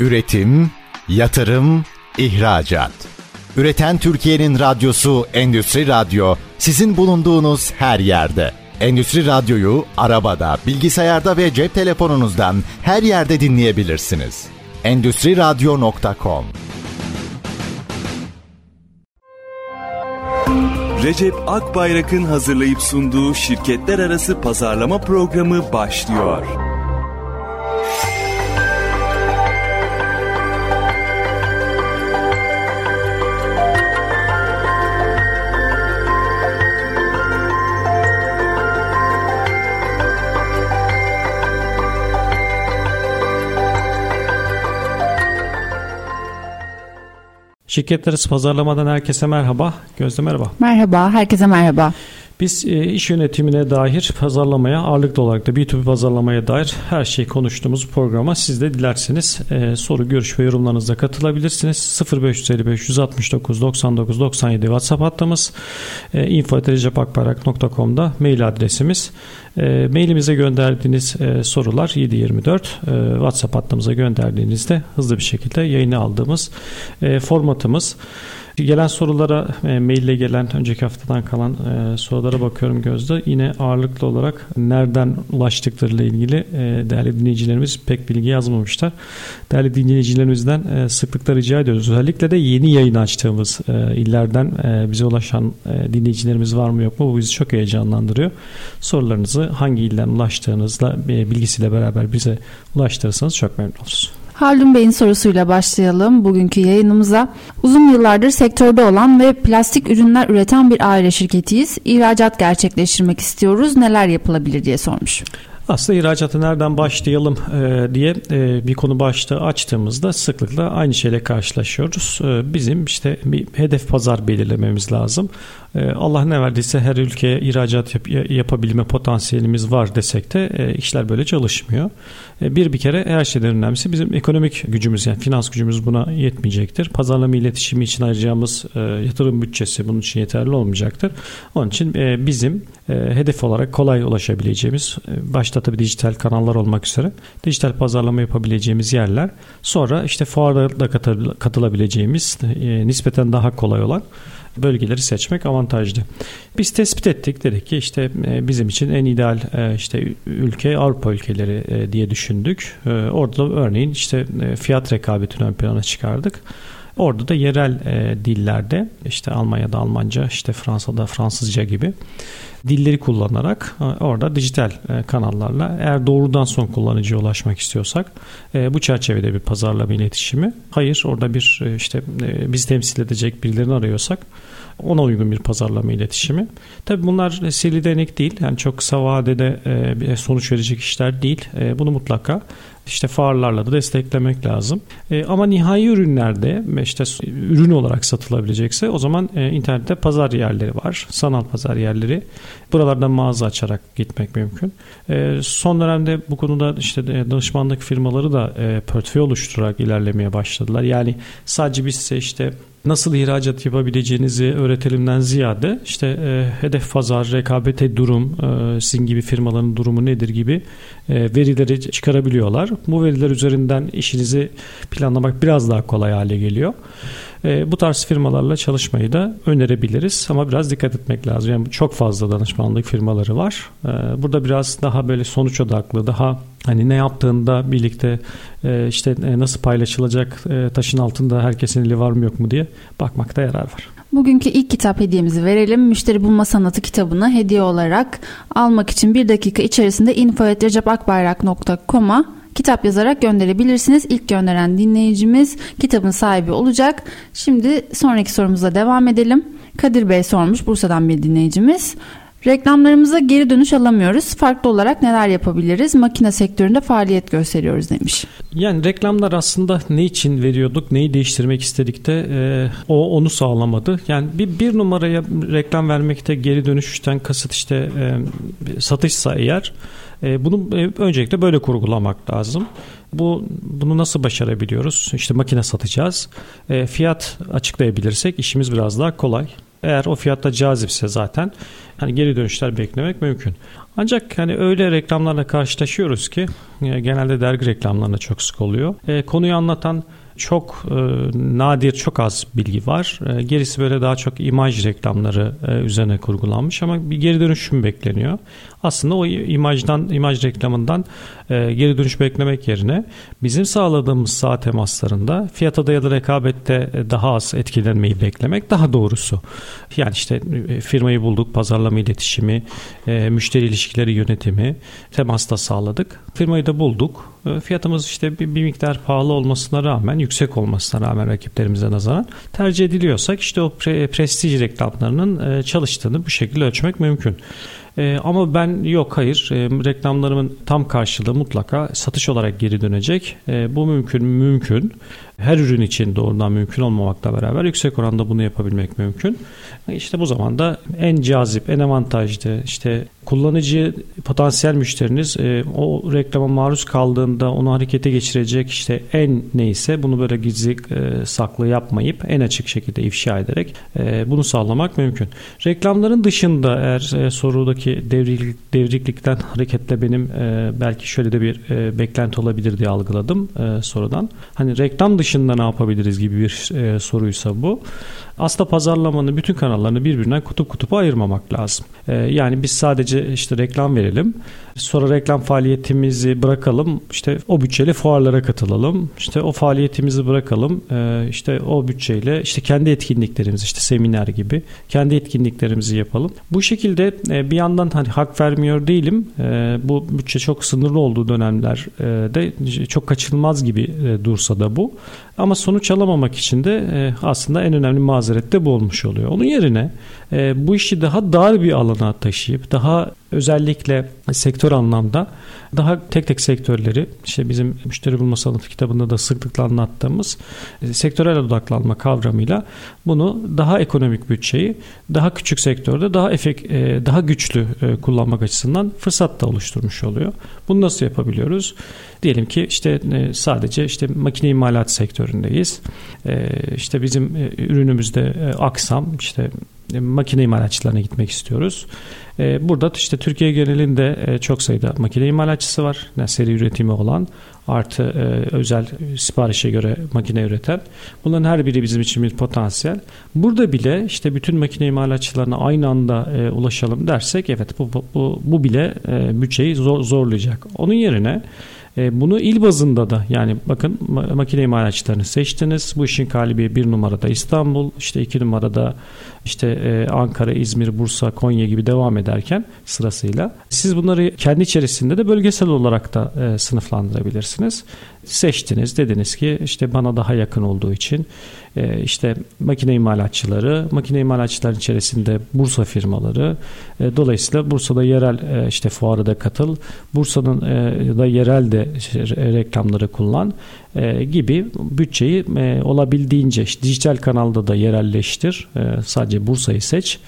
Üretim, yatırım, ihracat. Üreten Türkiye'nin radyosu Endüstri Radyo sizin bulunduğunuz her yerde. Endüstri Radyo'yu arabada, bilgisayarda ve cep telefonunuzdan her yerde dinleyebilirsiniz. Endüstri Radyo.com Recep Akbayrak'ın hazırlayıp sunduğu şirketler arası pazarlama programı başlıyor. Şirketler arası pazarlamadan herkese merhaba. Gözde merhaba. Merhaba, herkese merhaba. Biz e, iş yönetimine dair pazarlamaya ağırlıklı olarak da B2B pazarlamaya dair her şeyi konuştuğumuz programa siz de dilerseniz e, soru, görüş ve yorumlarınızla katılabilirsiniz. 0555 169 99 97 WhatsApp hattımız e, info.recepakbarak.com'da mail adresimiz. E, mailimize gönderdiğiniz e, sorular 724 e, WhatsApp hattımıza gönderdiğinizde hızlı bir şekilde yayını aldığımız e, formatımız. Gelen sorulara, e, maille gelen önceki haftadan kalan e, sorulara bakıyorum Gözde. Yine ağırlıklı olarak nereden ulaştıklarıyla ilgili e, değerli dinleyicilerimiz pek bilgi yazmamışlar. Değerli dinleyicilerimizden e, sıklıkla rica ediyoruz. Özellikle de yeni yayın açtığımız e, illerden e, bize ulaşan e, dinleyicilerimiz var mı yok mu? Bu bizi çok heyecanlandırıyor. Sorularınızı hangi ilden ulaştığınızla e, bilgisiyle beraber bize ulaştırırsanız çok memnun oluruz. Haldun Bey'in sorusuyla başlayalım bugünkü yayınımıza. Uzun yıllardır sektörde olan ve plastik ürünler üreten bir aile şirketiyiz. İhracat gerçekleştirmek istiyoruz. Neler yapılabilir diye sormuş. Aslında ihracatı nereden başlayalım e, diye e, bir konu başlığı açtığımızda sıklıkla aynı şeyle karşılaşıyoruz. E, bizim işte bir hedef pazar belirlememiz lazım. Allah ne verdiyse her ülkeye ihracat yap, yapabilme potansiyelimiz var desek de işler böyle çalışmıyor. E, bir bir kere her şeyden önemlisi bizim ekonomik gücümüz yani finans gücümüz buna yetmeyecektir. Pazarlama iletişimi için ayıracağımız e, yatırım bütçesi bunun için yeterli olmayacaktır. Onun için e, bizim e, hedef olarak kolay ulaşabileceğimiz e, başta tabii dijital kanallar olmak üzere dijital pazarlama yapabileceğimiz yerler. Sonra işte fuarda katılabileceğimiz e, nispeten daha kolay olan bölgeleri seçmek avantajlı. Biz tespit ettik dedik ki işte e, bizim için en ideal e, işte ülke Avrupa ülkeleri e, diye düşündük. Orada örneğin işte fiyat rekabetini ön plana çıkardık. Orada da yerel e, dillerde işte Almanya'da Almanca, işte Fransa'da Fransızca gibi dilleri kullanarak orada dijital e, kanallarla eğer doğrudan son kullanıcıya ulaşmak istiyorsak e, bu çerçevede bir pazarlama iletişimi. Hayır orada bir e, işte e, biz temsil edecek birilerini arıyorsak ona uygun bir pazarlama iletişimi. Tabii bunlar seri denek değil. Yani çok kısa vadede e, sonuç verecek işler değil. E, bunu mutlaka işte farlarla da desteklemek lazım. E, ama nihai ürünlerde işte ürün olarak satılabilecekse o zaman e, internette pazar yerleri var. Sanal pazar yerleri. Buralardan mağaza açarak gitmek mümkün. E, son dönemde bu konuda işte e, danışmanlık firmaları da e, portföy oluşturarak ilerlemeye başladılar. Yani sadece biz işte nasıl ihracat yapabileceğinizi öğretelimden ziyade işte e, hedef pazar, rekabete durum, e, sizin gibi firmaların durumu nedir gibi e, verileri çıkarabiliyorlar. Bu veriler üzerinden işinizi planlamak biraz daha kolay hale geliyor. E, bu tarz firmalarla çalışmayı da önerebiliriz ama biraz dikkat etmek lazım. Yani çok fazla danışmanlık firmaları var. E, burada biraz daha böyle sonuç odaklı, daha hani ne yaptığında birlikte e, işte e, nasıl paylaşılacak e, taşın altında herkesin eli var mı yok mu diye bakmakta yarar var. Bugünkü ilk kitap hediyemizi verelim. Müşteri Bulma Sanatı kitabını hediye olarak almak için bir dakika içerisinde info.recepakbayrak.com'a kitap yazarak gönderebilirsiniz. İlk gönderen dinleyicimiz kitabın sahibi olacak. Şimdi sonraki sorumuza devam edelim. Kadir Bey sormuş Bursa'dan bir dinleyicimiz. Reklamlarımıza geri dönüş alamıyoruz. Farklı olarak neler yapabiliriz? Makine sektöründe faaliyet gösteriyoruz demiş. Yani reklamlar aslında ne için veriyorduk, neyi değiştirmek istedik de e, o onu sağlamadı. Yani bir, bir numaraya reklam vermekte geri dönüşten kasıt işte e, satışsa eğer e, bunu e, öncelikle böyle kurgulamak lazım. Bu bunu nasıl başarabiliyoruz? İşte makine satacağız. E, fiyat açıklayabilirsek işimiz biraz daha kolay. Eğer o fiyatta cazipse zaten hani geri dönüşler beklemek mümkün. Ancak hani öyle reklamlarla karşılaşıyoruz ki e, genelde dergi reklamlarında çok sık oluyor. Konuyu anlatan çok e, nadir, çok az bilgi var. E, gerisi böyle daha çok imaj reklamları e, üzerine kurgulanmış ama bir geri dönüşüm bekleniyor. Aslında o imajdan, imaj reklamından e, geri dönüş beklemek yerine bizim sağladığımız sağ temaslarında fiyata dayalı rekabette daha az etkilenmeyi beklemek daha doğrusu. Yani işte e, firmayı bulduk, pazarlama iletişimi, e, müşteri ilişkileri yönetimi temasta sağladık. Firmayı da bulduk. E, fiyatımız işte bir, bir miktar pahalı olmasına rağmen, yüksek olmasına rağmen rakiplerimize nazaran tercih ediliyorsak işte o pre, prestij reklamlarının çalıştığını bu şekilde ölçmek mümkün. E, ama ben yok hayır e, reklamlarımın tam karşılığı mutlaka satış olarak geri dönecek. E, bu mümkün mümkün. Her ürün için doğrudan mümkün olmamakla beraber yüksek oranda bunu yapabilmek mümkün. İşte bu zaman da en cazip, en avantajlı işte kullanıcı potansiyel müşteriniz e, o reklama maruz kaldığında onu harekete geçirecek işte en neyse bunu böyle gizli e, saklı yapmayıp en açık şekilde ifşa ederek e, bunu sağlamak mümkün. Reklamların dışında eğer sorudaki devrik, devriklikten hareketle benim belki şöyle de bir beklenti olabilir diye algıladım sorudan. Hani reklam dışında ne yapabiliriz gibi bir e, soruysa bu aslında pazarlamanın bütün kanallarını birbirinden kutup kutup ayırmamak lazım. Ee, yani biz sadece işte reklam verelim. Sonra reklam faaliyetimizi bırakalım. İşte o bütçeyle fuarlara katılalım. İşte o faaliyetimizi bırakalım. Ee, işte o bütçeyle işte kendi etkinliklerimizi işte seminer gibi kendi etkinliklerimizi yapalım. Bu şekilde e, bir yandan hani hak vermiyor değilim. E, bu bütçe çok sınırlı olduğu dönemlerde çok kaçınılmaz gibi e, dursa da bu. Ama sonuç alamamak için de aslında en önemli mazeret de bu olmuş oluyor. Onun yerine bu işi daha dar bir alana taşıyıp daha özellikle sektör anlamda daha tek tek sektörleri işte bizim müşteri bulma sanatı kitabında da sıklıkla anlattığımız e, sektörel odaklanma kavramıyla bunu daha ekonomik bütçeyi daha küçük sektörde daha efek, e, daha güçlü e, kullanmak açısından fırsat da oluşturmuş oluyor. Bunu nasıl yapabiliyoruz? Diyelim ki işte sadece işte makine imalat sektöründeyiz. İşte bizim ürünümüzde aksam işte makine imalatçılarına gitmek istiyoruz. Ee, burada işte Türkiye genelinde e, çok sayıda makine imalatçısı var. Yani seri üretimi olan artı e, özel siparişe göre makine üreten. Bunların her biri bizim için bir potansiyel. Burada bile işte bütün makine imalatçılarına aynı anda e, ulaşalım dersek evet bu, bu, bu bile bütçeyi zor, zorlayacak. Onun yerine bunu il bazında da yani bakın makine imalatçılarını seçtiniz. Bu işin galibi bir numarada İstanbul, işte iki numarada işte e, Ankara, İzmir, Bursa, Konya gibi devam ederken sırasıyla siz bunları kendi içerisinde de bölgesel olarak da e, sınıflandırabilirsiniz. Seçtiniz dediniz ki işte bana daha yakın olduğu için e, işte makine imalatçıları, makine imalatçıların içerisinde Bursa firmaları, e, dolayısıyla Bursa'da yerel e, işte fuarı da katıl, Bursa'nın e, da yerel de işte, reklamları kullan e, gibi bütçeyi e, olabildiğince dijital kanalda da yerelleştir. E, sadece Bursa'yı seç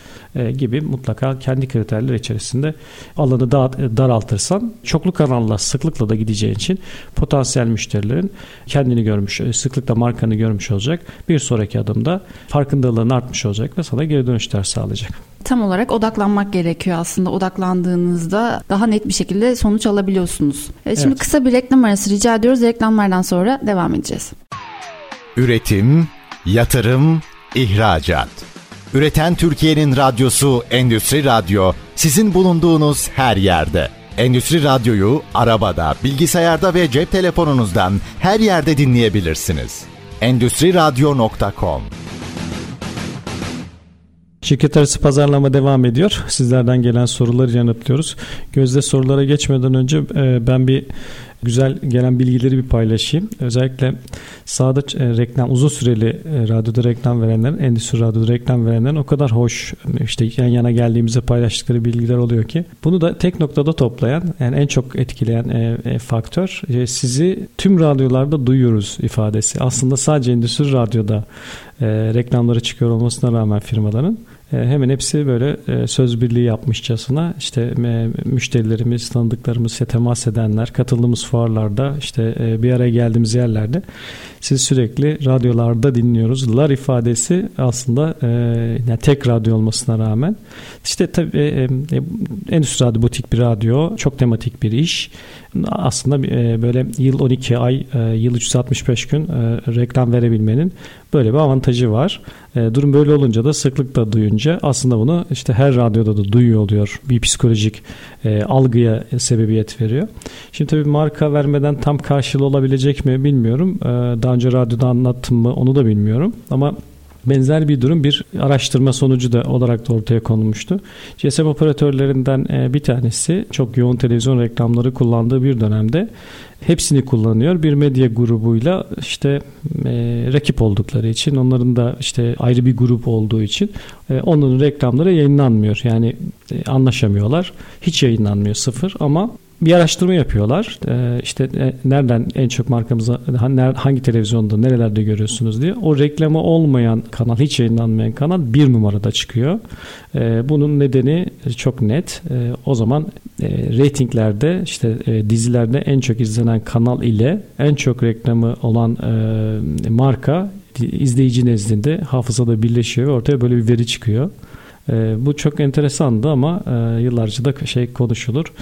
gibi mutlaka kendi kriterler içerisinde alanı da, daraltırsan çoklu kanalla sıklıkla da gideceğin için potansiyel müşterilerin kendini görmüş, sıklıkla markanı görmüş olacak. Bir sonraki adımda farkındalığın artmış olacak ve sana geri dönüşler sağlayacak. Tam olarak odaklanmak gerekiyor aslında. Odaklandığınızda daha net bir şekilde sonuç alabiliyorsunuz. E, şimdi evet. kısa bir reklam arası rica ediyoruz. Reklamlardan sonra devam edeceğiz. Üretim, yatırım, ihracat. Üreten Türkiye'nin radyosu Endüstri Radyo sizin bulunduğunuz her yerde. Endüstri Radyo'yu arabada, bilgisayarda ve cep telefonunuzdan her yerde dinleyebilirsiniz. Endüstri Radyo.com Şirket arası pazarlama devam ediyor. Sizlerden gelen soruları yanıtlıyoruz. Gözde sorulara geçmeden önce e, ben bir güzel gelen bilgileri bir paylaşayım. Özellikle sağda e, reklam uzun süreli e, radyoda reklam verenlerin, endüstri radyoda reklam verenlerin o kadar hoş işte yan yana geldiğimizde paylaştıkları bilgiler oluyor ki bunu da tek noktada toplayan yani en çok etkileyen faktör sizi tüm radyolarda duyuyoruz ifadesi. Aslında sadece endüstri radyoda e, reklamları çıkıyor olmasına rağmen firmaların hemen hepsi böyle e, söz birliği yapmışçasına işte e, müşterilerimiz, tanıdıklarımız, temas edenler, katıldığımız fuarlarda işte bir araya geldiğimiz yerlerde siz sürekli radyolarda dinliyoruz. Lar ifadesi aslında yani tek radyo olmasına rağmen işte tabii endüstri radyo butik bir radyo, çok tematik bir iş. Aslında böyle yıl 12 ay, yıl 365 gün reklam verebilmenin böyle bir avantajı var. Durum böyle olunca da sıklıkla duyunca aslında bunu işte her radyoda da duyuyor oluyor. Bir psikolojik e, algıya sebebiyet veriyor. Şimdi tabii marka vermeden tam karşılığı olabilecek mi bilmiyorum. E, daha önce radyoda anlattım mı onu da bilmiyorum. Ama Benzer bir durum bir araştırma sonucu da olarak da ortaya konulmuştu. GSM operatörlerinden e, bir tanesi çok yoğun televizyon reklamları kullandığı bir dönemde hepsini kullanıyor. Bir medya grubuyla işte e, rakip oldukları için onların da işte ayrı bir grup olduğu için e, onların reklamları yayınlanmıyor. Yani e, anlaşamıyorlar. Hiç yayınlanmıyor sıfır ama bir araştırma yapıyorlar. Ee, işte e, nereden en çok markamızı hangi televizyonda nerelerde görüyorsunuz diye. O reklamı olmayan kanal hiç yayınlanmayan kanal bir numarada çıkıyor. Ee, bunun nedeni çok net. Ee, o zaman e, reytinglerde işte e, dizilerde en çok izlenen kanal ile en çok reklamı olan e, marka izleyici nezdinde hafızada birleşiyor ve ortaya böyle bir veri çıkıyor. E, bu çok enteresandı ama e, yıllarca da şey konuşulur.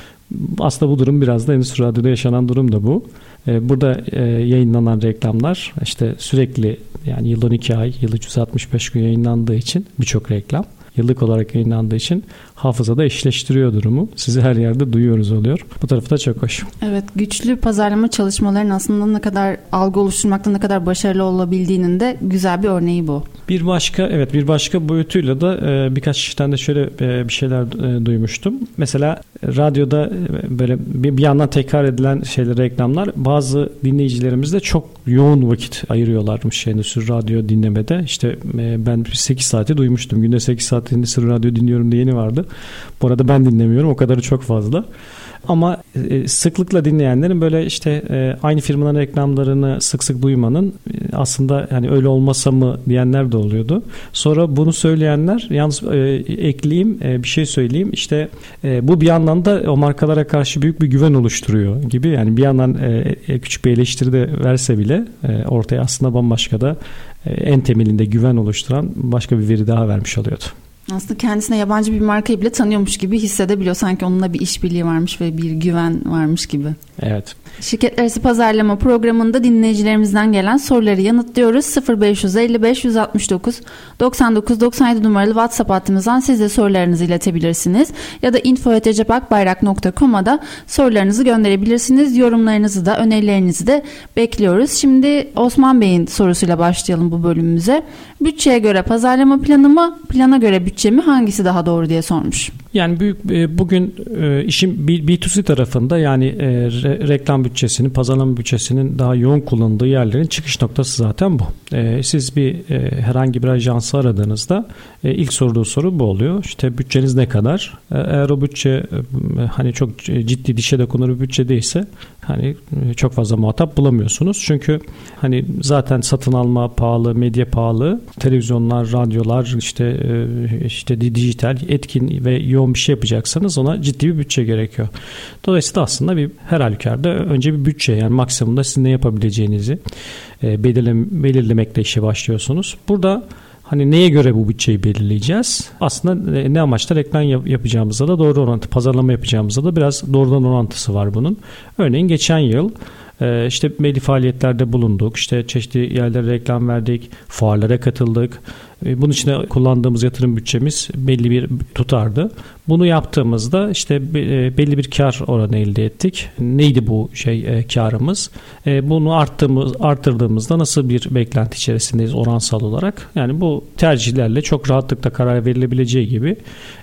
Aslında bu durum biraz da Endüstri Radyo'da yaşanan durum da bu. E, burada e, yayınlanan reklamlar işte sürekli yani yıl 12 ay, yıl 365 gün yayınlandığı için birçok reklam yıllık olarak yayınlandığı için hafızada eşleştiriyor durumu. Sizi her yerde duyuyoruz oluyor. Bu tarafı da çok hoş. Evet güçlü pazarlama çalışmalarının aslında ne kadar algı oluşturmakta ne kadar başarılı olabildiğinin de güzel bir örneği bu. Bir başka evet bir başka boyutuyla da e, birkaç kişiden de şöyle e, bir şeyler e, duymuştum. Mesela radyoda böyle bir, yandan tekrar edilen şeyler reklamlar bazı dinleyicilerimiz de çok yoğun vakit ayırıyorlarmış endüstri radyo dinlemede. İşte ben 8 saati duymuştum. Günde 8 saat endüstri radyo dinliyorum diye yeni vardı. Bu arada ben dinlemiyorum. O kadarı çok fazla. Ama e, sıklıkla dinleyenlerin böyle işte e, aynı firmanın reklamlarını sık sık duymanın e, aslında yani öyle olmasa mı diyenler de oluyordu. Sonra bunu söyleyenler yalnız ekleyeyim bir şey söyleyeyim. İşte bu bir yandan da o markalara karşı büyük bir güven oluşturuyor gibi. Yani bir yandan küçük bir eleştiri de verse bile ortaya aslında bambaşka da en temelinde güven oluşturan başka bir veri daha vermiş oluyordu. Aslında kendisine yabancı bir markayı bile tanıyormuş gibi hissedebiliyor. Sanki onunla bir işbirliği varmış ve bir güven varmış gibi. Evet. Şirketler arası pazarlama programında dinleyicilerimizden gelen soruları yanıtlıyoruz. 0555 169 99 97 numaralı WhatsApp hattımızdan siz de sorularınızı iletebilirsiniz. Ya da info.cepakbayrak.com'a da sorularınızı gönderebilirsiniz. Yorumlarınızı da önerilerinizi de bekliyoruz. Şimdi Osman Bey'in sorusuyla başlayalım bu bölümümüze. Bütçeye göre pazarlama planı mı, plana göre bütçe mi hangisi daha doğru diye sormuş. Yani büyük e, bugün e, işin B2C tarafında yani e, reklam bütçesinin, pazarlama bütçesinin daha yoğun kullanıldığı yerlerin çıkış noktası zaten bu. Siz bir herhangi bir ajansı aradığınızda ilk sorduğu soru bu oluyor. İşte bütçeniz ne kadar? Eğer o bütçe hani çok ciddi dişe dokunur bir bütçe değilse hani çok fazla muhatap bulamıyorsunuz. Çünkü hani zaten satın alma pahalı, medya pahalı, televizyonlar, radyolar, işte işte dijital, etkin ve yoğun bir şey yapacaksanız ona ciddi bir bütçe gerekiyor. Dolayısıyla aslında bir her halükarda önce bir bütçe yani maksimumda sizin ne yapabileceğinizi e, belirlemekle işe başlıyorsunuz. Burada Hani neye göre bu bütçeyi belirleyeceğiz? Aslında ne amaçla reklam yapacağımızda da doğru orantı, pazarlama yapacağımızda da biraz doğrudan orantısı var bunun. Örneğin geçen yıl e, işte belli faaliyetlerde bulunduk. İşte çeşitli yerlere reklam verdik, fuarlara katıldık. E, bunun için kullandığımız yatırım bütçemiz belli bir tutardı. Bunu yaptığımızda işte e, belli bir kar oranı elde ettik. Neydi bu şey e, karımız? Bunu arttığımız arttırdığımızda nasıl bir beklenti içerisindeyiz oransal olarak? Yani bu tercihlerle çok rahatlıkla karar verilebileceği gibi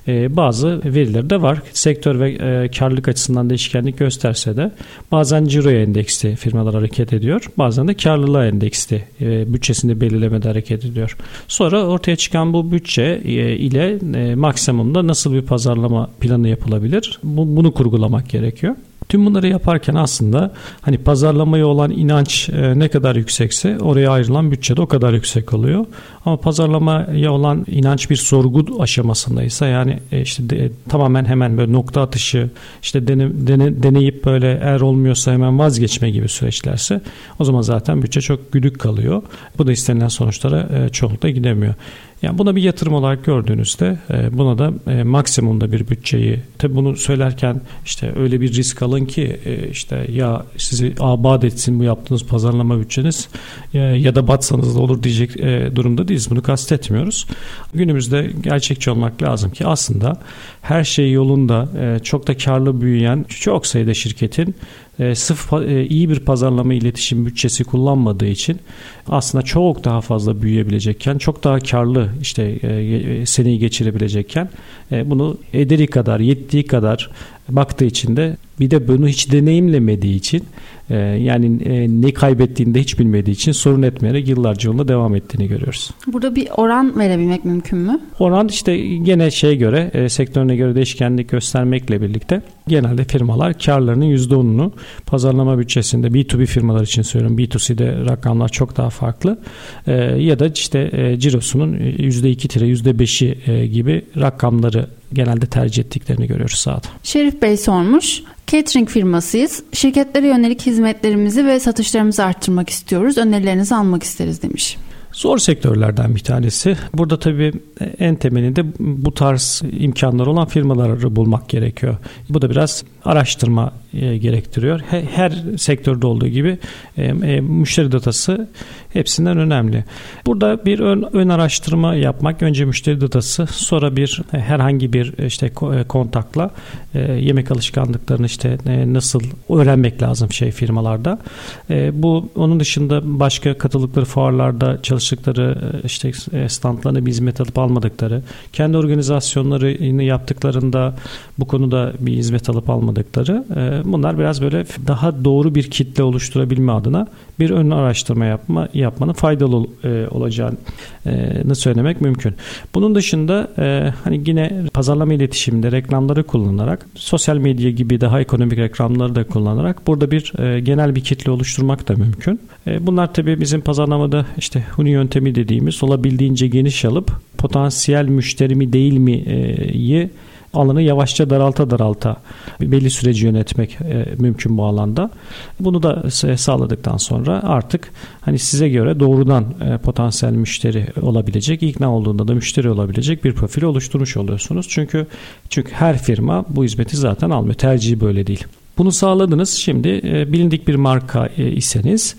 bazı veriler de var. Sektör ve karlılık açısından değişkenlik gösterse de bazen ciroya endeksli firmalar hareket ediyor. Bazen de karlılığa endeksli bütçesini belirlemede hareket ediyor. Sonra ortaya çıkan bu bütçe e, ile e, maksimumda nasıl bir pazarlama planı yapılabilir? Bunu kurgulamak gerekiyor. Tüm bunları yaparken aslında hani pazarlamaya olan inanç e, ne kadar yüksekse oraya ayrılan bütçe de o kadar yüksek oluyor. Ama pazarlamaya olan inanç bir sorgu aşamasındaysa yani e, işte de, tamamen hemen böyle nokta atışı işte dene, dene, deneyip böyle eğer olmuyorsa hemen vazgeçme gibi süreçlerse o zaman zaten bütçe çok güdük kalıyor. Bu da istenilen sonuçlara e, çoğunlukla gidemiyor. Yani buna bir yatırım olarak gördüğünüzde e, buna da e, maksimumda bir bütçeyi tabi bunu söylerken işte öyle bir risk alın ki e, işte ya sizi abat etsin bu yaptığınız pazarlama bütçeniz ya da batsanız da olur diyecek durumda değiliz. Bunu kastetmiyoruz. Günümüzde gerçekçi olmak lazım ki aslında her şey yolunda çok da karlı büyüyen çok sayıda şirketin e, sırf e, iyi bir pazarlama iletişim bütçesi kullanmadığı için aslında çok daha fazla büyüyebilecekken, çok daha karlı işte e, seneyi geçirebilecekken e, bunu ederi kadar, yettiği kadar baktığı için de bir de bunu hiç deneyimlemediği için e, yani e, ne kaybettiğini de hiç bilmediği için sorun etmeyerek yıllarca yolunda devam ettiğini görüyoruz. Burada bir oran verebilmek mümkün mü? Oran işte gene şeye göre e, sektörüne göre değişkenlik göstermekle birlikte genelde firmalar karlarının %10'unu pazarlama bütçesinde B2B firmalar için söylüyorum. B2C'de rakamlar çok daha farklı. E, ya da işte e, cirosunun %2-%5'i e, gibi rakamları genelde tercih ettiklerini görüyoruz sahada. Şerif Bey sormuş. Catering firmasıyız. Şirketlere yönelik hizmetlerimizi ve satışlarımızı arttırmak istiyoruz. Önerilerinizi almak isteriz demiş. Zor sektörlerden bir tanesi. Burada tabii en temelinde bu tarz imkanlar olan firmaları bulmak gerekiyor. Bu da biraz araştırma e, gerektiriyor. Her sektörde olduğu gibi e, e, müşteri datası hepsinden önemli. Burada bir ön, ön araştırma yapmak, önce müşteri datası, sonra bir herhangi bir işte kontakla yemek alışkanlıklarını işte nasıl öğrenmek lazım şey firmalarda. Bu onun dışında başka katıldıkları fuarlarda çalıştıkları işte standlarına bir hizmet alıp almadıkları, kendi organizasyonlarını yaptıklarında bu konuda bir hizmet alıp almadıkları bunlar biraz böyle daha doğru bir kitle oluşturabilme adına bir ön araştırma yapma yapmanın faydalı e, olacağını söylemek mümkün. Bunun dışında e, hani yine pazarlama iletişiminde reklamları kullanarak sosyal medya gibi daha ekonomik reklamları da kullanarak burada bir e, genel bir kitle oluşturmak da mümkün. E, bunlar tabii bizim pazarlamada işte Huni yöntemi dediğimiz olabildiğince geniş alıp potansiyel müşteri mi değil mi'yi alanı yavaşça daralta daralta belli süreci yönetmek e, mümkün bu alanda. Bunu da sağladıktan sonra artık hani size göre doğrudan e, potansiyel müşteri olabilecek, ikna olduğunda da müşteri olabilecek bir profili oluşturmuş oluyorsunuz. Çünkü çünkü her firma bu hizmeti zaten almıyor. Tercihi böyle değil. Bunu sağladınız. Şimdi e, bilindik bir marka e, iseniz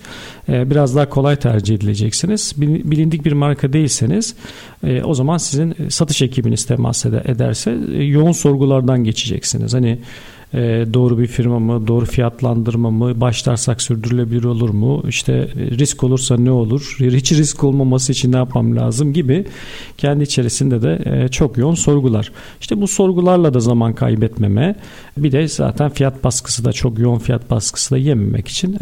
e, biraz daha kolay tercih edileceksiniz. Bilindik bir marka değilseniz e, o zaman sizin satış ekibiniz temas ederse e, yoğun sorgulardan geçeceksiniz. Hani e, doğru bir firma mı, doğru fiyatlandırma mı, başlarsak sürdürülebilir olur mu, işte e, risk olursa ne olur, hiç risk olmaması için ne yapmam lazım gibi kendi içerisinde de e, çok yoğun sorgular. İşte bu sorgularla da zaman kaybetmeme, bir de zaten fiyat baskısı da çok yoğun fiyat baskısı da yememek için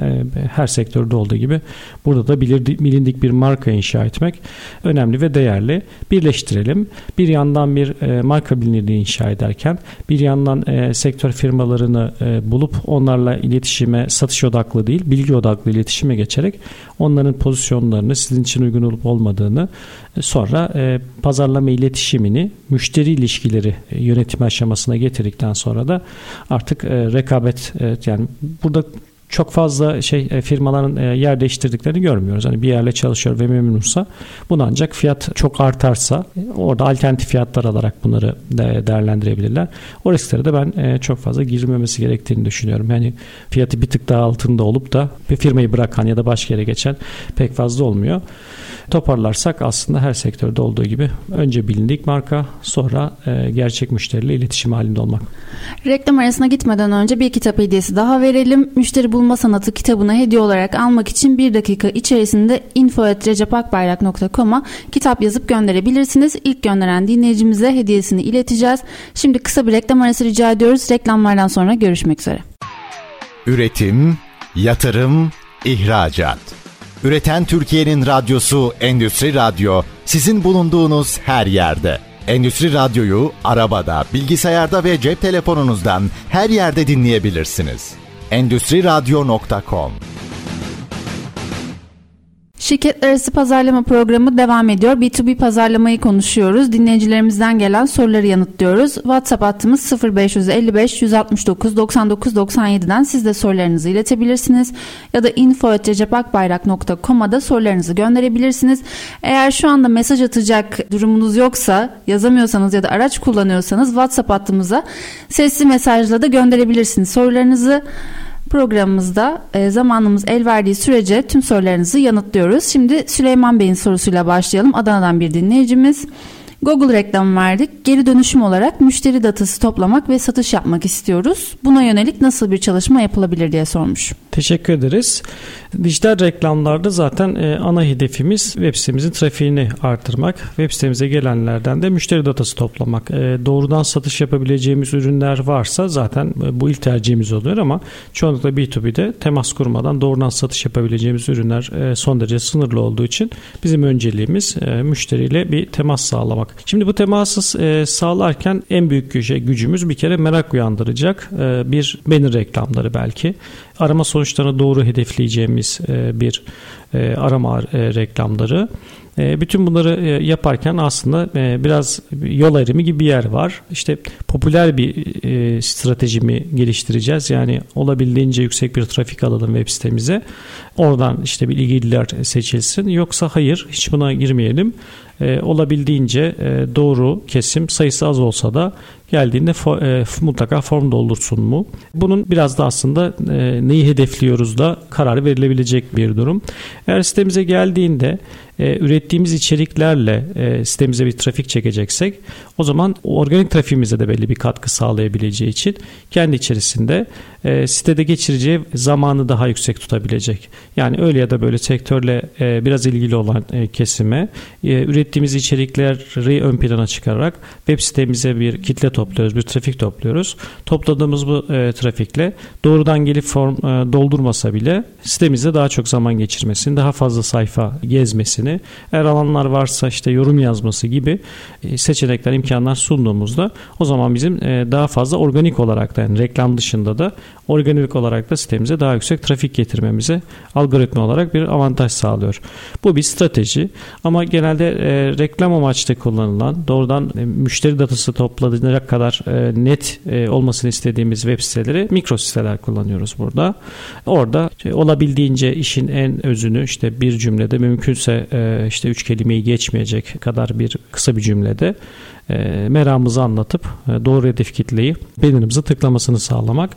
her sektörde olduğu gibi burada da bilindik bir marka inşa etmek önemli ve değerli. Birleştirelim. Bir yandan bir marka bilinirliği inşa ederken bir yandan sektör firma firmalarını e, bulup onlarla iletişime satış odaklı değil bilgi odaklı iletişime geçerek onların pozisyonlarını sizin için uygun olup olmadığını e, sonra e, pazarlama iletişimini müşteri ilişkileri e, yönetimi aşamasına getirdikten sonra da artık rekabet yani burada çok fazla şey e, firmaların e, yer değiştirdiklerini görmüyoruz. Hani bir yerle çalışıyor ve memnunsa bunu ancak fiyat çok artarsa e, orada alternatif fiyatlar alarak bunları değerlendirebilirler. O risklere de ben çok fazla girmemesi gerektiğini düşünüyorum. Yani fiyatı bir tık daha altında olup da bir firmayı bırakan ya da başka yere geçen pek fazla olmuyor. Toparlarsak aslında her sektörde olduğu gibi önce bilindik marka sonra gerçek müşteriyle iletişim halinde olmak. Reklam arasına gitmeden önce bir kitap hediyesi daha verelim. Müşteri Bulma Sanatı kitabını hediye olarak almak için bir dakika içerisinde info.recepakbayrak.com'a kitap yazıp gönderebilirsiniz. İlk gönderen dinleyicimize hediyesini ileteceğiz. Şimdi kısa bir reklam arası rica ediyoruz. Reklamlardan sonra görüşmek üzere. Üretim, yatırım, ihracat. Üreten Türkiye'nin radyosu Endüstri Radyo sizin bulunduğunuz her yerde. Endüstri Radyo'yu arabada, bilgisayarda ve cep telefonunuzdan her yerde dinleyebilirsiniz. Endüstri Radyo.com Şirketler arası pazarlama programı devam ediyor. B2B pazarlamayı konuşuyoruz. Dinleyicilerimizden gelen soruları yanıtlıyoruz. WhatsApp hattımız 0555 169 99 97'den siz de sorularınızı iletebilirsiniz. Ya da info.recepakbayrak.com'a da sorularınızı gönderebilirsiniz. Eğer şu anda mesaj atacak durumunuz yoksa, yazamıyorsanız ya da araç kullanıyorsanız WhatsApp hattımıza sesli mesajla da gönderebilirsiniz sorularınızı programımızda e, zamanımız el verdiği sürece tüm sorularınızı yanıtlıyoruz. Şimdi Süleyman Bey'in sorusuyla başlayalım. Adana'dan bir dinleyicimiz. Google reklamı verdik. Geri dönüşüm olarak müşteri datası toplamak ve satış yapmak istiyoruz. Buna yönelik nasıl bir çalışma yapılabilir diye sormuş. Teşekkür ederiz. Dijital reklamlarda zaten e, ana hedefimiz web sitemizin trafiğini artırmak. Web sitemize gelenlerden de müşteri datası toplamak. E, doğrudan satış yapabileceğimiz ürünler varsa zaten e, bu ilk tercihimiz oluyor ama çoğunlukla B2B'de temas kurmadan doğrudan satış yapabileceğimiz ürünler son derece sınırlı olduğu için bizim önceliğimiz müşteriyle bir temas sağlamak. Şimdi bu teması e, sağlarken en büyük şey, gücümüz bir kere merak uyandıracak e, bir banner reklamları belki. Arama sonuçlarını doğru hedefleyeceğimiz e, bir arama reklamları. Bütün bunları yaparken aslında biraz yol ayrımı gibi bir yer var. İşte popüler bir strateji mi geliştireceğiz? Yani olabildiğince yüksek bir trafik alalım web sitemize. Oradan işte bir ilgililer seçilsin. Yoksa hayır hiç buna girmeyelim. Olabildiğince doğru kesim sayısı az olsa da geldiğinde mutlaka form doldursun mu? Bunun biraz da aslında neyi hedefliyoruz da kararı verilebilecek bir durum. Eğer sitemize geldiğinde e, ürettiğimiz içeriklerle e, sitemize bir trafik çekeceksek o zaman organik trafiğimize de belli bir katkı sağlayabileceği için kendi içerisinde e, sitede geçireceği zamanı daha yüksek tutabilecek. Yani öyle ya da böyle sektörle e, biraz ilgili olan e, kesime e, ürettiğimiz içerikleri ön plana çıkararak web sitemize bir kitle topluyoruz, bir trafik topluyoruz. Topladığımız bu e, trafikle doğrudan gelip form e, doldurmasa bile sitemizde daha çok zaman geçirmesini, daha fazla sayfa gezmesini, eğer alanlar varsa işte yorum yazması gibi e, seçenekler, imkanlar sunduğumuzda o zaman bizim e, daha fazla organik olarak da yani reklam dışında da organik olarak da sitemize daha yüksek trafik getirmemize algoritma olarak bir avantaj sağlıyor. Bu bir strateji ama genelde e, reklam amaçlı kullanılan doğrudan müşteri datası toplanacak kadar net olmasını istediğimiz web siteleri mikro siteler kullanıyoruz burada. Orada olabildiğince işin en özünü işte bir cümlede mümkünse e, işte üç kelimeyi geçmeyecek kadar bir kısa bir cümlede e, meramımızı anlatıp e, doğru hedef kitleyi bedenimize tıklamasını sağlamak.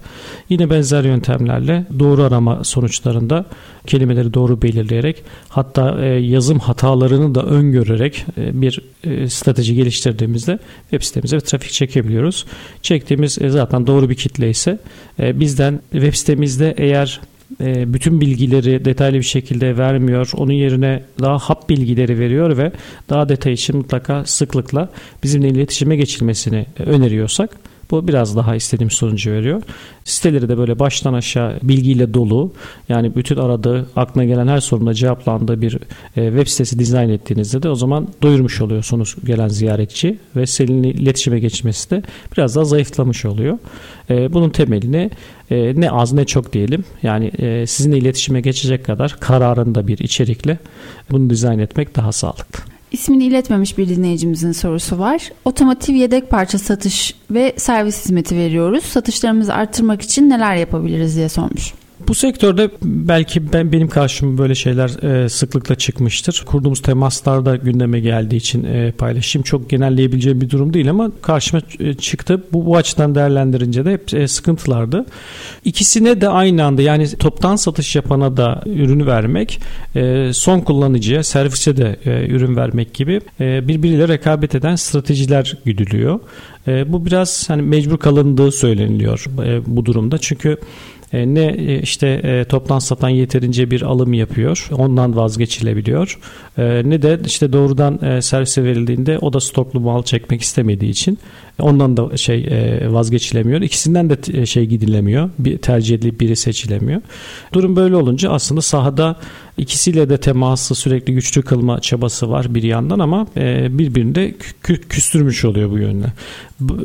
Yine benzer yöntemlerle doğru arama sonuçlarında kelimeleri doğru belirleyerek hatta yazım hatalarını da öngörerek e, bir strateji geliştirdiğimizde web sitemize bir trafik çekebiliyoruz. Çektiğimiz zaten doğru bir kitle ise bizden web sitemizde eğer e, bütün bilgileri detaylı bir şekilde vermiyor. Onun yerine daha hap bilgileri veriyor ve daha detay için mutlaka sıklıkla bizimle iletişime geçilmesini öneriyorsak bu biraz daha istediğim sonucu veriyor. Siteleri de böyle baştan aşağı bilgiyle dolu. Yani bütün aradığı, aklına gelen her soruna cevaplandığı bir e, web sitesi dizayn ettiğinizde de o zaman doyurmuş oluyorsunuz gelen ziyaretçi ve seninle iletişime geçmesi de biraz daha zayıflamış oluyor. E, bunun temelini e, ne az ne çok diyelim. Yani sizinle iletişime geçecek kadar kararında bir içerikle bunu dizayn etmek daha sağlıklı. İsmini iletmemiş bir dinleyicimizin sorusu var. Otomotiv yedek parça satış ve servis hizmeti veriyoruz. Satışlarımızı arttırmak için neler yapabiliriz diye sormuş. Bu sektörde belki ben benim karşıma böyle şeyler e, sıklıkla çıkmıştır. Kurduğumuz temaslarda gündeme geldiği için e, paylaşayım. Çok genelleyebileceğim bir durum değil ama karşıma e, çıktı. Bu, bu açıdan değerlendirince de hep e, sıkıntılardı. İkisine de aynı anda yani toptan satış yapana da ürünü vermek, e, son kullanıcıya, servise de e, ürün vermek gibi e, birbiriyle rekabet eden stratejiler güdülüyor. E, bu biraz hani mecbur kalındığı söyleniliyor e, bu durumda. Çünkü ne e, işte e, toptan satan yeterince bir alım yapıyor. Ondan vazgeçilebiliyor. Ne de işte doğrudan servise verildiğinde o da stoklu mal çekmek istemediği için Ondan da şey e, vazgeçilemiyor. İkisinden de şey gidilemiyor. Bir tercih edilip biri seçilemiyor. Durum böyle olunca aslında sahada ikisiyle de teması sürekli güçlü kılma çabası var bir yandan ama e, birbirini de küstürmüş oluyor bu yönde.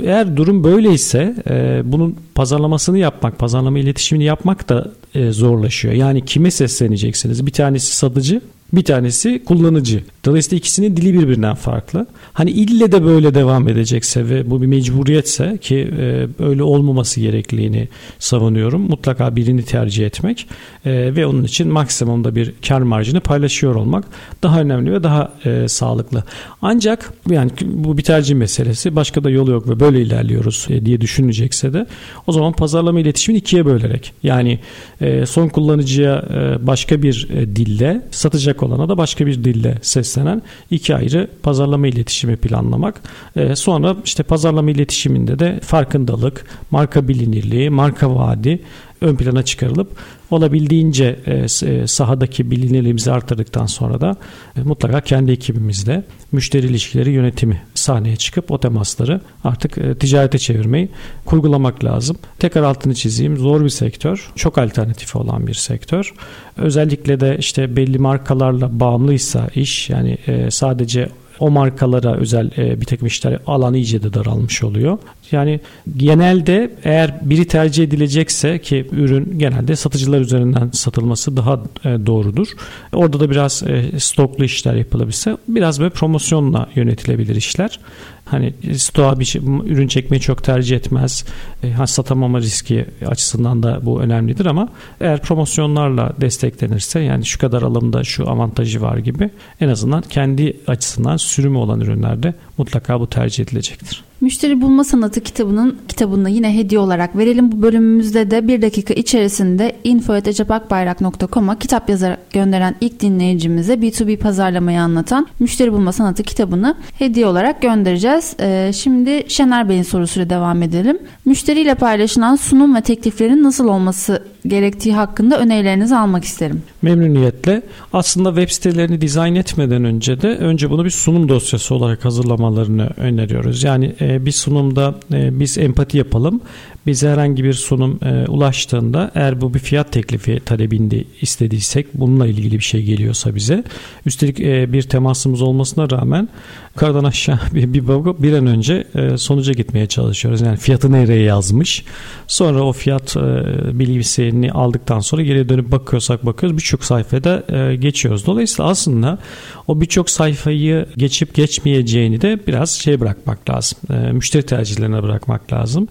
Eğer durum böyleyse e, bunun pazarlamasını yapmak, pazarlama iletişimini yapmak da zorlaşıyor. Yani kime sesleneceksiniz? Bir tanesi satıcı, bir tanesi kullanıcı. Dolayısıyla ikisinin dili birbirinden farklı. Hani ille de böyle devam edecekse ve bu bir mecburiyetse ki e, öyle olmaması gerekliliğini savunuyorum. Mutlaka birini tercih etmek e, ve onun için maksimumda bir kar marjını paylaşıyor olmak daha önemli ve daha e, sağlıklı. Ancak yani bu bir tercih meselesi. Başka da yolu yok ve böyle ilerliyoruz e, diye düşünecekse de o zaman pazarlama iletişimini ikiye bölerek yani e, son kullanıcıya e, başka bir e, dille satacak olana da başka bir dille seslenen iki ayrı pazarlama iletişimi planlamak. E, sonra işte pazarlama iletişiminde de farkındalık, marka bilinirliği, marka vaadi ön plana çıkarılıp olabildiğince e, e, sahadaki bilinirliğimizi artırdıktan sonra da e, mutlaka kendi ekibimizle müşteri ilişkileri yönetimi sahneye çıkıp o temasları artık ticarete çevirmeyi kurgulamak lazım. Tekrar altını çizeyim. Zor bir sektör. Çok alternatifi olan bir sektör. Özellikle de işte belli markalarla bağımlıysa iş yani sadece o markalara özel e, bir takım işler alan iyice de daralmış oluyor. Yani genelde eğer biri tercih edilecekse ki ürün genelde satıcılar üzerinden satılması daha e, doğrudur. Orada da biraz e, stoklu işler yapılabilse biraz böyle promosyonla yönetilebilir işler. Hani stoğa bir şey, ürün çekmeyi çok tercih etmez. E, satamama riski açısından da bu önemlidir ama eğer promosyonlarla desteklenirse yani şu kadar alımda şu avantajı var gibi en azından kendi açısından sürümü olan ürünlerde mutlaka bu tercih edilecektir. Müşteri Bulma Sanatı kitabının kitabını yine hediye olarak verelim. Bu bölümümüzde de bir dakika içerisinde info.ecapakbayrak.com'a kitap yazarak gönderen ilk dinleyicimize B2B pazarlamayı anlatan Müşteri Bulma Sanatı kitabını hediye olarak göndereceğiz. Ee, şimdi Şener Bey'in sorusuyla devam edelim. Müşteriyle paylaşılan sunum ve tekliflerin nasıl olması gerektiği hakkında önerilerinizi almak isterim. Memnuniyetle. Aslında web sitelerini dizayn etmeden önce de önce bunu bir sunum dosyası olarak hazırlamalarını öneriyoruz. Yani e, bir sunumda e, biz empati yapalım bize herhangi bir sunum e, ulaştığında eğer bu bir fiyat teklifi talebinde istediysek bununla ilgili bir şey geliyorsa bize üstelik bir temasımız olmasına rağmen yukarıdan aşağı bir, bir, bir an önce e, sonuca gitmeye çalışıyoruz. Yani fiyatı nereye yazmış sonra o fiyat e, bilgisini aldıktan sonra geri dönüp bakıyorsak bakıyoruz birçok sayfada e, geçiyoruz. Dolayısıyla aslında o birçok sayfayı geçip geçmeyeceğini de biraz şey bırakmak lazım. E, müşteri tercihlerine bırakmak lazım.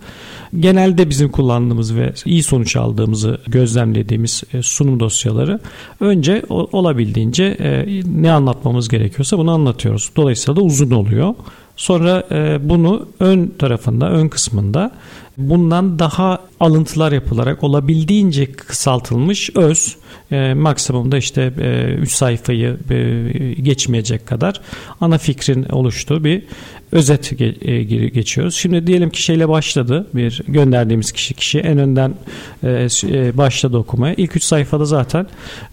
Genelde bizim kullandığımız ve iyi sonuç aldığımızı gözlemlediğimiz e, sunum dosyaları önce olabildiğince e, ne anlatmamız gerekiyorsa bunu anlatıyoruz. Dolayısıyla da uzun oluyor. Sonra e, bunu ön tarafında, ön kısmında bundan daha alıntılar yapılarak olabildiğince kısaltılmış öz e, maksimumda işte 3 e, sayfayı e, geçmeyecek kadar ana fikrin oluştuğu bir özet e, geçiyoruz. Şimdi diyelim ki şeyle başladı bir gönderdiğimiz kişi kişi en önden e, e, başladı okumaya. İlk üç sayfada zaten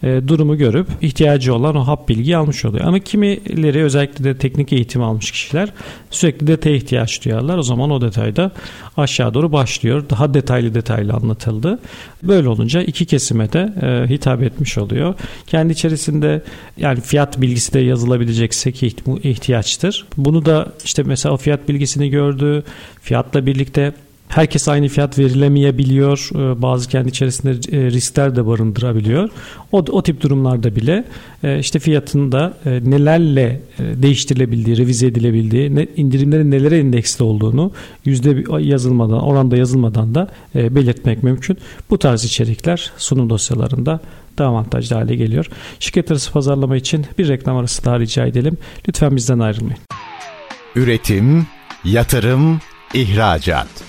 durumu görüp ihtiyacı olan o hap bilgiyi almış oluyor. Ama kimileri özellikle de teknik eğitim almış kişiler sürekli detaya ihtiyaç duyarlar. O zaman o detayda aşağı doğru başlıyor. Daha detaylı detaylı anlatıldı. Böyle olunca iki kesime de hitap etmiş oluyor. Kendi içerisinde yani fiyat bilgisi de yazılabilecekse ki ihtiyaçtır. Bunu da işte mesela fiyat bilgisini gördü. Fiyatla birlikte Herkes aynı fiyat verilemeyebiliyor. Ee, bazı kendi içerisinde e, riskler de barındırabiliyor. O, o tip durumlarda bile e, işte fiyatın da e, nelerle değiştirilebildiği, revize edilebildiği, indirimlerin nelere endeksli olduğunu yüzde yazılmadan, oranda yazılmadan da belirtmek mümkün. Bu tarz içerikler sunum dosyalarında daha avantajlı hale geliyor. Şirket arası pazarlama için bir reklam arası daha rica edelim. Lütfen bizden ayrılmayın. Üretim, yatırım, ihracat.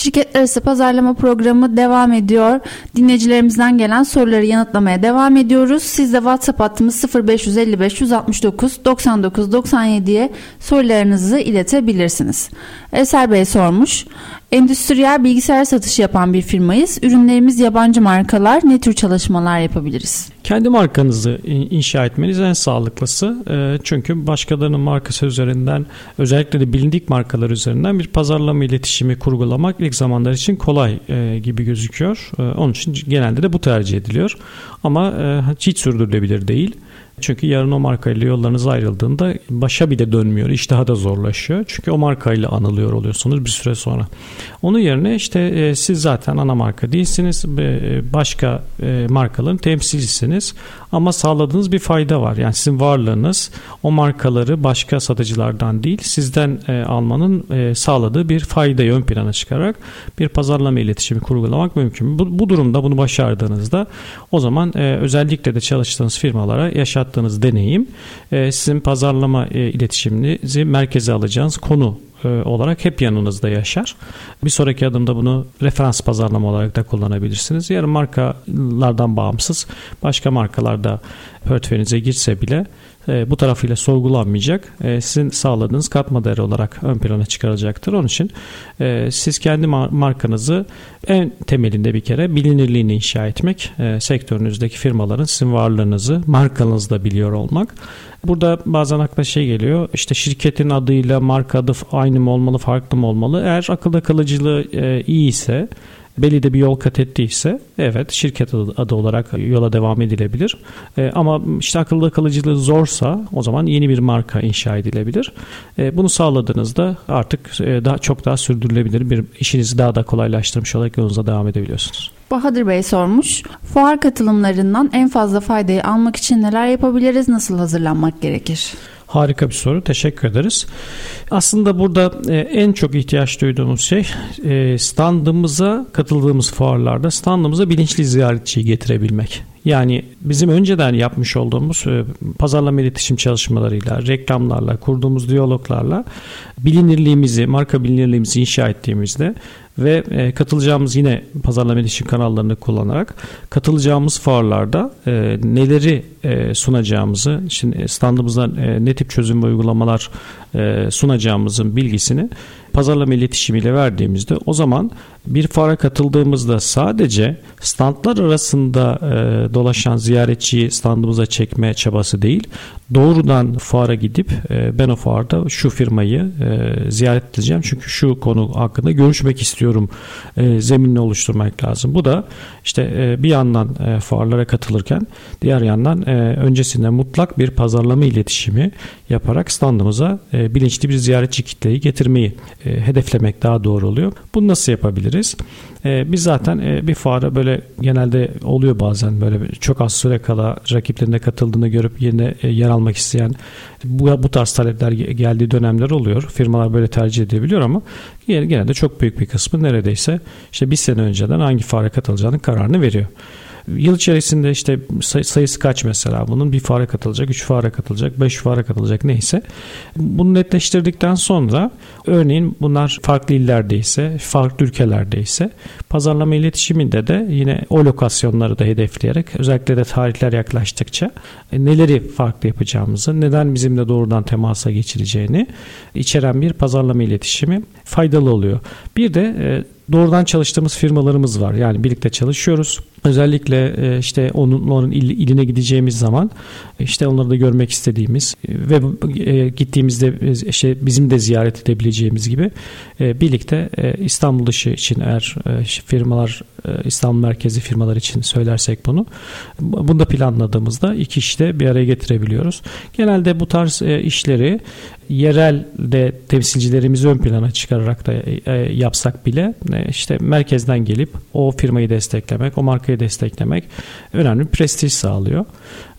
Şirketler arası pazarlama programı devam ediyor. Dinleyicilerimizden gelen soruları yanıtlamaya devam ediyoruz. Siz de WhatsApp hattımız 0555 169 99 97'ye sorularınızı iletebilirsiniz. Eser Bey sormuş. Endüstriyel bilgisayar satışı yapan bir firmayız. Ürünlerimiz yabancı markalar. Ne tür çalışmalar yapabiliriz? Kendi markanızı inşa etmeniz en sağlıklısı. Ee, çünkü başkalarının markası üzerinden özellikle de bilindik markalar üzerinden bir pazarlama iletişimi kurgulamak ilk zamanlar için kolay e, gibi gözüküyor. Ee, onun için genelde de bu tercih ediliyor. Ama e, hiç sürdürülebilir değil. Çünkü yarın o markayla yollarınız ayrıldığında başa bile dönmüyor. İş daha da zorlaşıyor. Çünkü o markayla anılıyor oluyorsunuz bir süre sonra. Onun yerine işte e, siz zaten ana marka değilsiniz. E, başka e, markaların temsilcisiniz. Ama sağladığınız bir fayda var. Yani sizin varlığınız o markaları başka satıcılardan değil sizden e, almanın e, sağladığı bir faydayı ön plana çıkarak bir pazarlama iletişimi kurgulamak mümkün. Bu, bu durumda bunu başardığınızda o zaman e, özellikle de çalıştığınız firmalara yaşattığınız deneyim e, sizin pazarlama e, iletişiminizi merkeze alacağınız konu olarak hep yanınızda yaşar. Bir sonraki adımda bunu referans pazarlama olarak da kullanabilirsiniz. Yarın markalardan bağımsız başka markalarda portföyünüze girse bile e, bu tarafıyla sorgulanmayacak. E, sizin sağladığınız katma değer olarak ön plana çıkarılacaktır. Onun için e, siz kendi markanızı en temelinde bir kere bilinirliğini inşa etmek, sektörünüzdeki firmaların sizin varlığınızı markanızda biliyor olmak. Burada bazen akla şey geliyor işte şirketin adıyla marka adı aynı mı olmalı farklı mı olmalı? Eğer akılda kalıcılığı iyi ise belli de bir yol kat ettiyse evet şirket adı, olarak yola devam edilebilir. E, ama işte akılda kalıcılığı zorsa o zaman yeni bir marka inşa edilebilir. E, bunu sağladığınızda artık e, daha çok daha sürdürülebilir bir işinizi daha da kolaylaştırmış olarak yolunuza devam edebiliyorsunuz. Bahadır Bey sormuş. Fuar katılımlarından en fazla faydayı almak için neler yapabiliriz? Nasıl hazırlanmak gerekir? Harika bir soru. Teşekkür ederiz. Aslında burada e, en çok ihtiyaç duyduğumuz şey e, standımıza katıldığımız fuarlarda standımıza bilinçli ziyaretçiyi getirebilmek. Yani bizim önceden yapmış olduğumuz e, pazarlama iletişim çalışmalarıyla, reklamlarla, kurduğumuz diyaloglarla bilinirliğimizi, marka bilinirliğimizi inşa ettiğimizde ve katılacağımız yine pazarlama iletişim kanallarını kullanarak katılacağımız fuarlarda neleri e, sunacağımızı, şimdi standımızda e, ne tip çözüm ve uygulamalar e, sunacağımızın bilgisini pazarlama iletişimiyle verdiğimizde o zaman bir fuara katıldığımızda sadece standlar arasında dolaşan ziyaretçiyi standımıza çekme çabası değil doğrudan fuara gidip ben o fuarda şu firmayı ziyaret edeceğim çünkü şu konu hakkında görüşmek istiyorum e, zeminini oluşturmak lazım. Bu da işte bir yandan e, fuarlara katılırken diğer yandan e, öncesinde mutlak bir pazarlama iletişimi yaparak standımıza e, bilinçli bir ziyaretçi kitleyi getirmeyi e, hedeflemek daha doğru oluyor. Bunu nasıl yapabiliriz? Biz zaten bir fuara böyle genelde oluyor bazen böyle çok az süre kala rakiplerine katıldığını görüp yine yer almak isteyen bu, bu tarz talepler geldiği dönemler oluyor. Firmalar böyle tercih edebiliyor ama genelde çok büyük bir kısmı neredeyse işte bir sene önceden hangi fuara katılacağını kararını veriyor. Yıl içerisinde işte sayısı kaç mesela bunun bir fare katılacak, üç fare katılacak, beş fare katılacak neyse. Bunu netleştirdikten sonra örneğin bunlar farklı illerdeyse, farklı ülkelerdeyse pazarlama iletişiminde de yine o lokasyonları da hedefleyerek özellikle de tarihler yaklaştıkça e, neleri farklı yapacağımızı, neden bizimle doğrudan temasa geçireceğini içeren bir pazarlama iletişimi faydalı oluyor. Bir de e, doğrudan çalıştığımız firmalarımız var. Yani birlikte çalışıyoruz. Özellikle e, işte onların iline gideceğimiz zaman işte onları da görmek istediğimiz e, ve e, gittiğimizde işte bizim de ziyaret edebileceğimiz gibi birlikte İstanbul dışı için eğer firmalar İstanbul merkezi firmalar için söylersek bunu bunu da planladığımızda iki işte bir araya getirebiliyoruz. Genelde bu tarz işleri yerelde temsilcilerimizi ön plana çıkararak da yapsak bile işte merkezden gelip o firmayı desteklemek, o markayı desteklemek önemli bir prestij sağlıyor.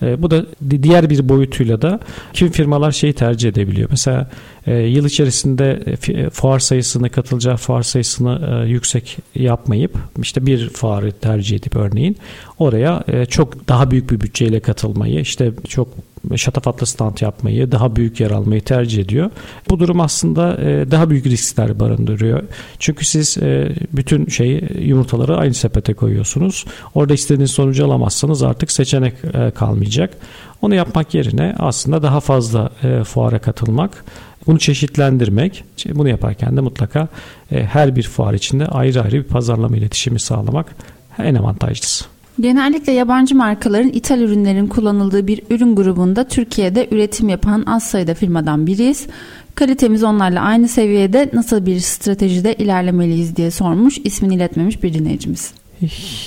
E, bu da diğer bir boyutuyla da kim firmalar şeyi tercih edebiliyor. Mesela e, yıl içerisinde e, fuar sayısını katılacağı fuar sayısını yüksek yapmayıp işte bir fuarı tercih edip örneğin oraya çok daha büyük bir bütçeyle katılmayı işte çok şatafatlı stand yapmayı, daha büyük yer almayı tercih ediyor. Bu durum aslında e, daha büyük riskler barındırıyor. Çünkü siz e, bütün şeyi yumurtaları aynı sepete koyuyorsunuz. Orada istediğiniz sonucu alamazsanız artık seçenek e, kalmayacak. Onu yapmak yerine aslında daha fazla fuara katılmak, bunu çeşitlendirmek, bunu yaparken de mutlaka her bir fuar içinde ayrı ayrı bir pazarlama iletişimi sağlamak en avantajlısı. Genellikle yabancı markaların ithal ürünlerin kullanıldığı bir ürün grubunda Türkiye'de üretim yapan az sayıda firmadan biriyiz. Kalitemiz onlarla aynı seviyede nasıl bir stratejide ilerlemeliyiz diye sormuş ismini iletmemiş bir dinleyicimiz.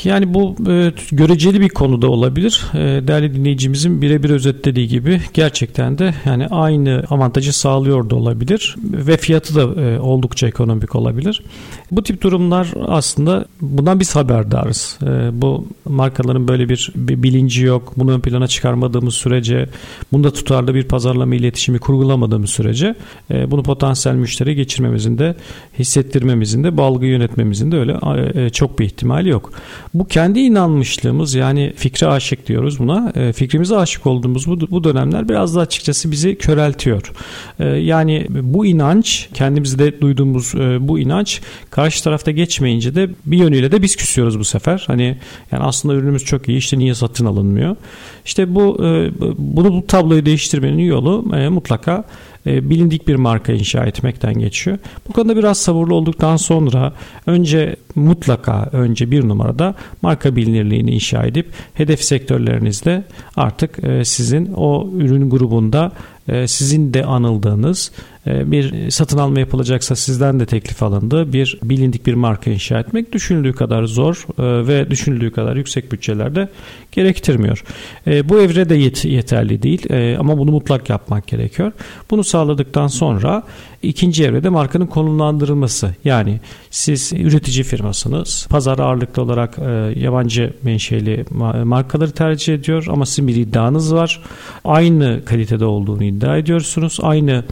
Yani bu e, göreceli bir konuda olabilir. E, değerli dinleyicimizin birebir özetlediği gibi gerçekten de yani aynı avantajı sağlıyor da olabilir ve fiyatı da e, oldukça ekonomik olabilir. Bu tip durumlar aslında bundan biz haberdarız. E, bu markaların böyle bir, bir bilinci yok. Bunu ön plana çıkarmadığımız sürece, bunda tutarlı bir pazarlama iletişimi kurgulamadığımız sürece e, bunu potansiyel müşteri geçirmemizin de hissettirmemizin de bu algı yönetmemizin de öyle e, çok bir ihtimali yok yok. Bu kendi inanmışlığımız yani fikre aşık diyoruz buna. E, fikrimize aşık olduğumuz bu, bu dönemler biraz da açıkçası bizi köreltiyor. E, yani bu inanç kendimizde duyduğumuz e, bu inanç karşı tarafta geçmeyince de bir yönüyle de biz küsüyoruz bu sefer. Hani yani aslında ürünümüz çok iyi işte niye satın alınmıyor? İşte bu e, bunu bu tabloyu değiştirmenin yolu e, mutlaka e, bilindik bir marka inşa etmekten geçiyor. Bu konuda biraz sabırlı olduktan sonra önce mutlaka önce bir numarada marka bilinirliğini inşa edip hedef sektörlerinizde artık e, sizin o ürün grubunda sizin de anıldığınız e, bir satın alma yapılacaksa sizden de teklif alındı. Bir bilindik bir marka inşa etmek düşünüldüğü kadar zor e, ve düşünüldüğü kadar yüksek bütçelerde gerektirmiyor. Bu evre de yet yeterli değil ama bunu mutlak yapmak gerekiyor. Bunu sağladıktan sonra ikinci evrede markanın konumlandırılması. Yani siz üretici firmasınız. Pazar ağırlıklı olarak yabancı menşeli markaları tercih ediyor ama sizin bir iddianız var. Aynı kalitede olduğunu iddia ediyorsunuz. Aynı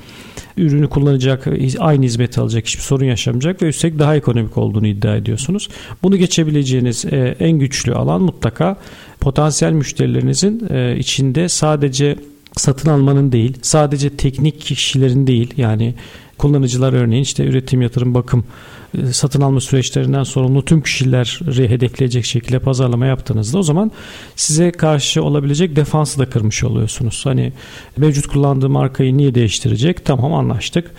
ürünü kullanacak, aynı hizmeti alacak, hiçbir sorun yaşamayacak ve üstelik daha ekonomik olduğunu iddia ediyorsunuz. Bunu geçebileceğiniz e, en güçlü alan mutlaka potansiyel müşterilerinizin e, içinde sadece satın almanın değil, sadece teknik kişilerin değil yani kullanıcılar örneğin işte üretim, yatırım, bakım e, satın alma süreçlerinden sorumlu tüm kişileri hedefleyecek şekilde pazarlama yaptığınızda o zaman size karşı olabilecek defansı da kırmış oluyorsunuz. Hani mevcut kullandığı markayı niye değiştirecek? Tamam anlaştık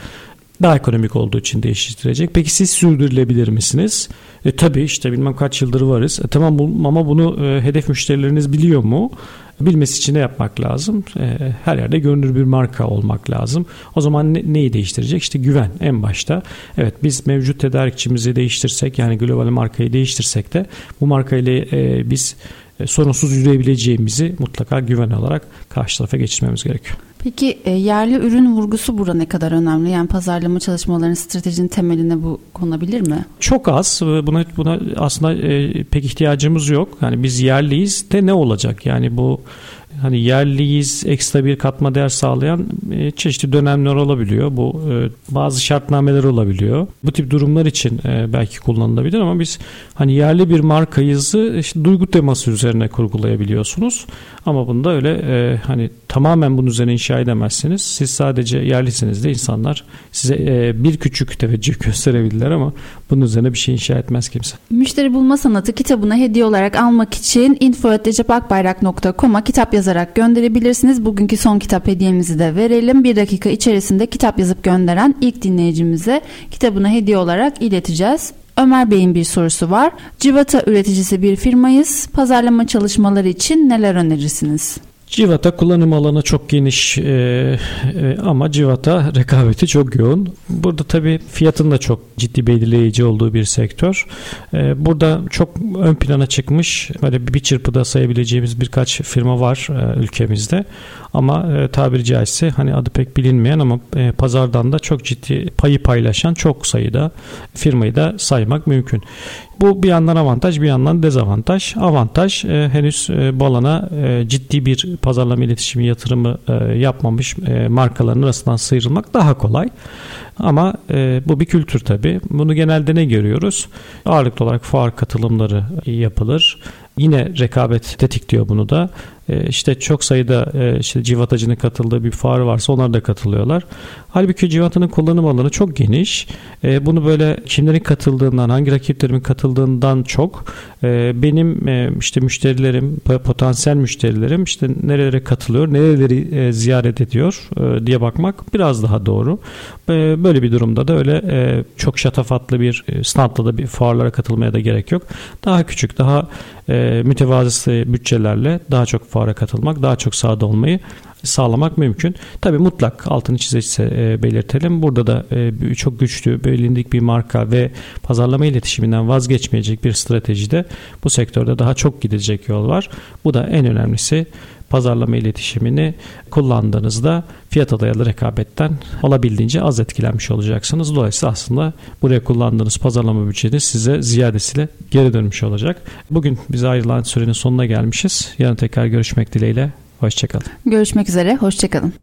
daha ekonomik olduğu için değiştirecek. Peki siz sürdürülebilir misiniz? E, tabii işte bilmem kaç yıldır varız. E, tamam bu, ama bunu e, hedef müşterileriniz biliyor mu? Bilmesi için ne yapmak lazım? E, her yerde görünür bir marka olmak lazım. O zaman ne, neyi değiştirecek? İşte güven en başta. Evet biz mevcut tedarikçimizi değiştirsek yani global markayı değiştirsek de bu markayla e, biz sorunsuz yürüyebileceğimizi mutlaka güven olarak karşı tarafa geçirmemiz gerekiyor. Peki e, yerli ürün vurgusu burada ne kadar önemli? Yani pazarlama çalışmalarının stratejinin temeline bu konabilir mi? Çok az. Buna buna aslında e, pek ihtiyacımız yok. Yani biz yerliyiz de ne olacak? Yani bu hani yerliyiz ekstra bir katma değer sağlayan e, çeşitli dönemler olabiliyor. Bu e, bazı şartnameler olabiliyor. Bu tip durumlar için e, belki kullanılabilir ama biz hani yerli bir markayızı işte duygu teması üzerine kurgulayabiliyorsunuz. Ama bunda öyle hani tamamen bunun üzerine inşa edemezsiniz. Siz sadece yerlisiniz de insanlar size bir küçük teveccüh gösterebilirler ama bunun üzerine bir şey inşa etmez kimse. Müşteri bulma sanatı kitabına hediye olarak almak için info.recepakbayrak.com'a kitap yazarak gönderebilirsiniz. Bugünkü son kitap hediyemizi de verelim. Bir dakika içerisinde kitap yazıp gönderen ilk dinleyicimize kitabına hediye olarak ileteceğiz. Ömer Bey'in bir sorusu var. Civata üreticisi bir firmayız. Pazarlama çalışmaları için neler önerirsiniz? Civata kullanım alanı çok geniş e, e, ama Civata rekabeti çok yoğun. Burada tabii fiyatın da çok ciddi belirleyici olduğu bir sektör. E, burada çok ön plana çıkmış böyle bir çırpıda sayabileceğimiz birkaç firma var e, ülkemizde. Ama e, tabiri caizse hani adı pek bilinmeyen ama e, pazardan da çok ciddi payı paylaşan çok sayıda firmayı da saymak mümkün. Bu bir yandan avantaj bir yandan dezavantaj. Avantaj e, henüz e, bu alana e, ciddi bir pazarlama iletişimi yatırımı e, yapmamış e, markaların arasından sıyrılmak daha kolay. Ama e, bu bir kültür tabii. Bunu genelde ne görüyoruz? Ağırlıklı olarak fuar katılımları yapılır. Yine rekabet tetikliyor bunu da. E, işte çok sayıda e, işte civatacının katıldığı bir fuar varsa onlar da katılıyorlar. Halbuki civatanın kullanım alanı çok geniş. E, bunu böyle kimlerin katıldığından, hangi rakiplerimin katıldığından çok benim işte müşterilerim, potansiyel müşterilerim işte nerelere katılıyor, nereleri ziyaret ediyor diye bakmak biraz daha doğru. Böyle bir durumda da öyle çok şatafatlı bir standla da bir fuarlara katılmaya da gerek yok. Daha küçük, daha mütevazı bütçelerle daha çok fuara katılmak, daha çok sahada olmayı sağlamak mümkün. Tabi mutlak altını çize e, belirtelim. Burada da e, çok güçlü, bilindik bir marka ve pazarlama iletişiminden vazgeçmeyecek bir stratejide bu sektörde daha çok gidecek yol var. Bu da en önemlisi pazarlama iletişimini kullandığınızda fiyata dayalı rekabetten olabildiğince az etkilenmiş olacaksınız. Dolayısıyla aslında buraya kullandığınız pazarlama bütçeniz size ziyadesiyle geri dönmüş olacak. Bugün bize ayrılan sürenin sonuna gelmişiz. Yarın tekrar görüşmek dileğiyle. Hoşçakalın. Görüşmek üzere. Hoşçakalın.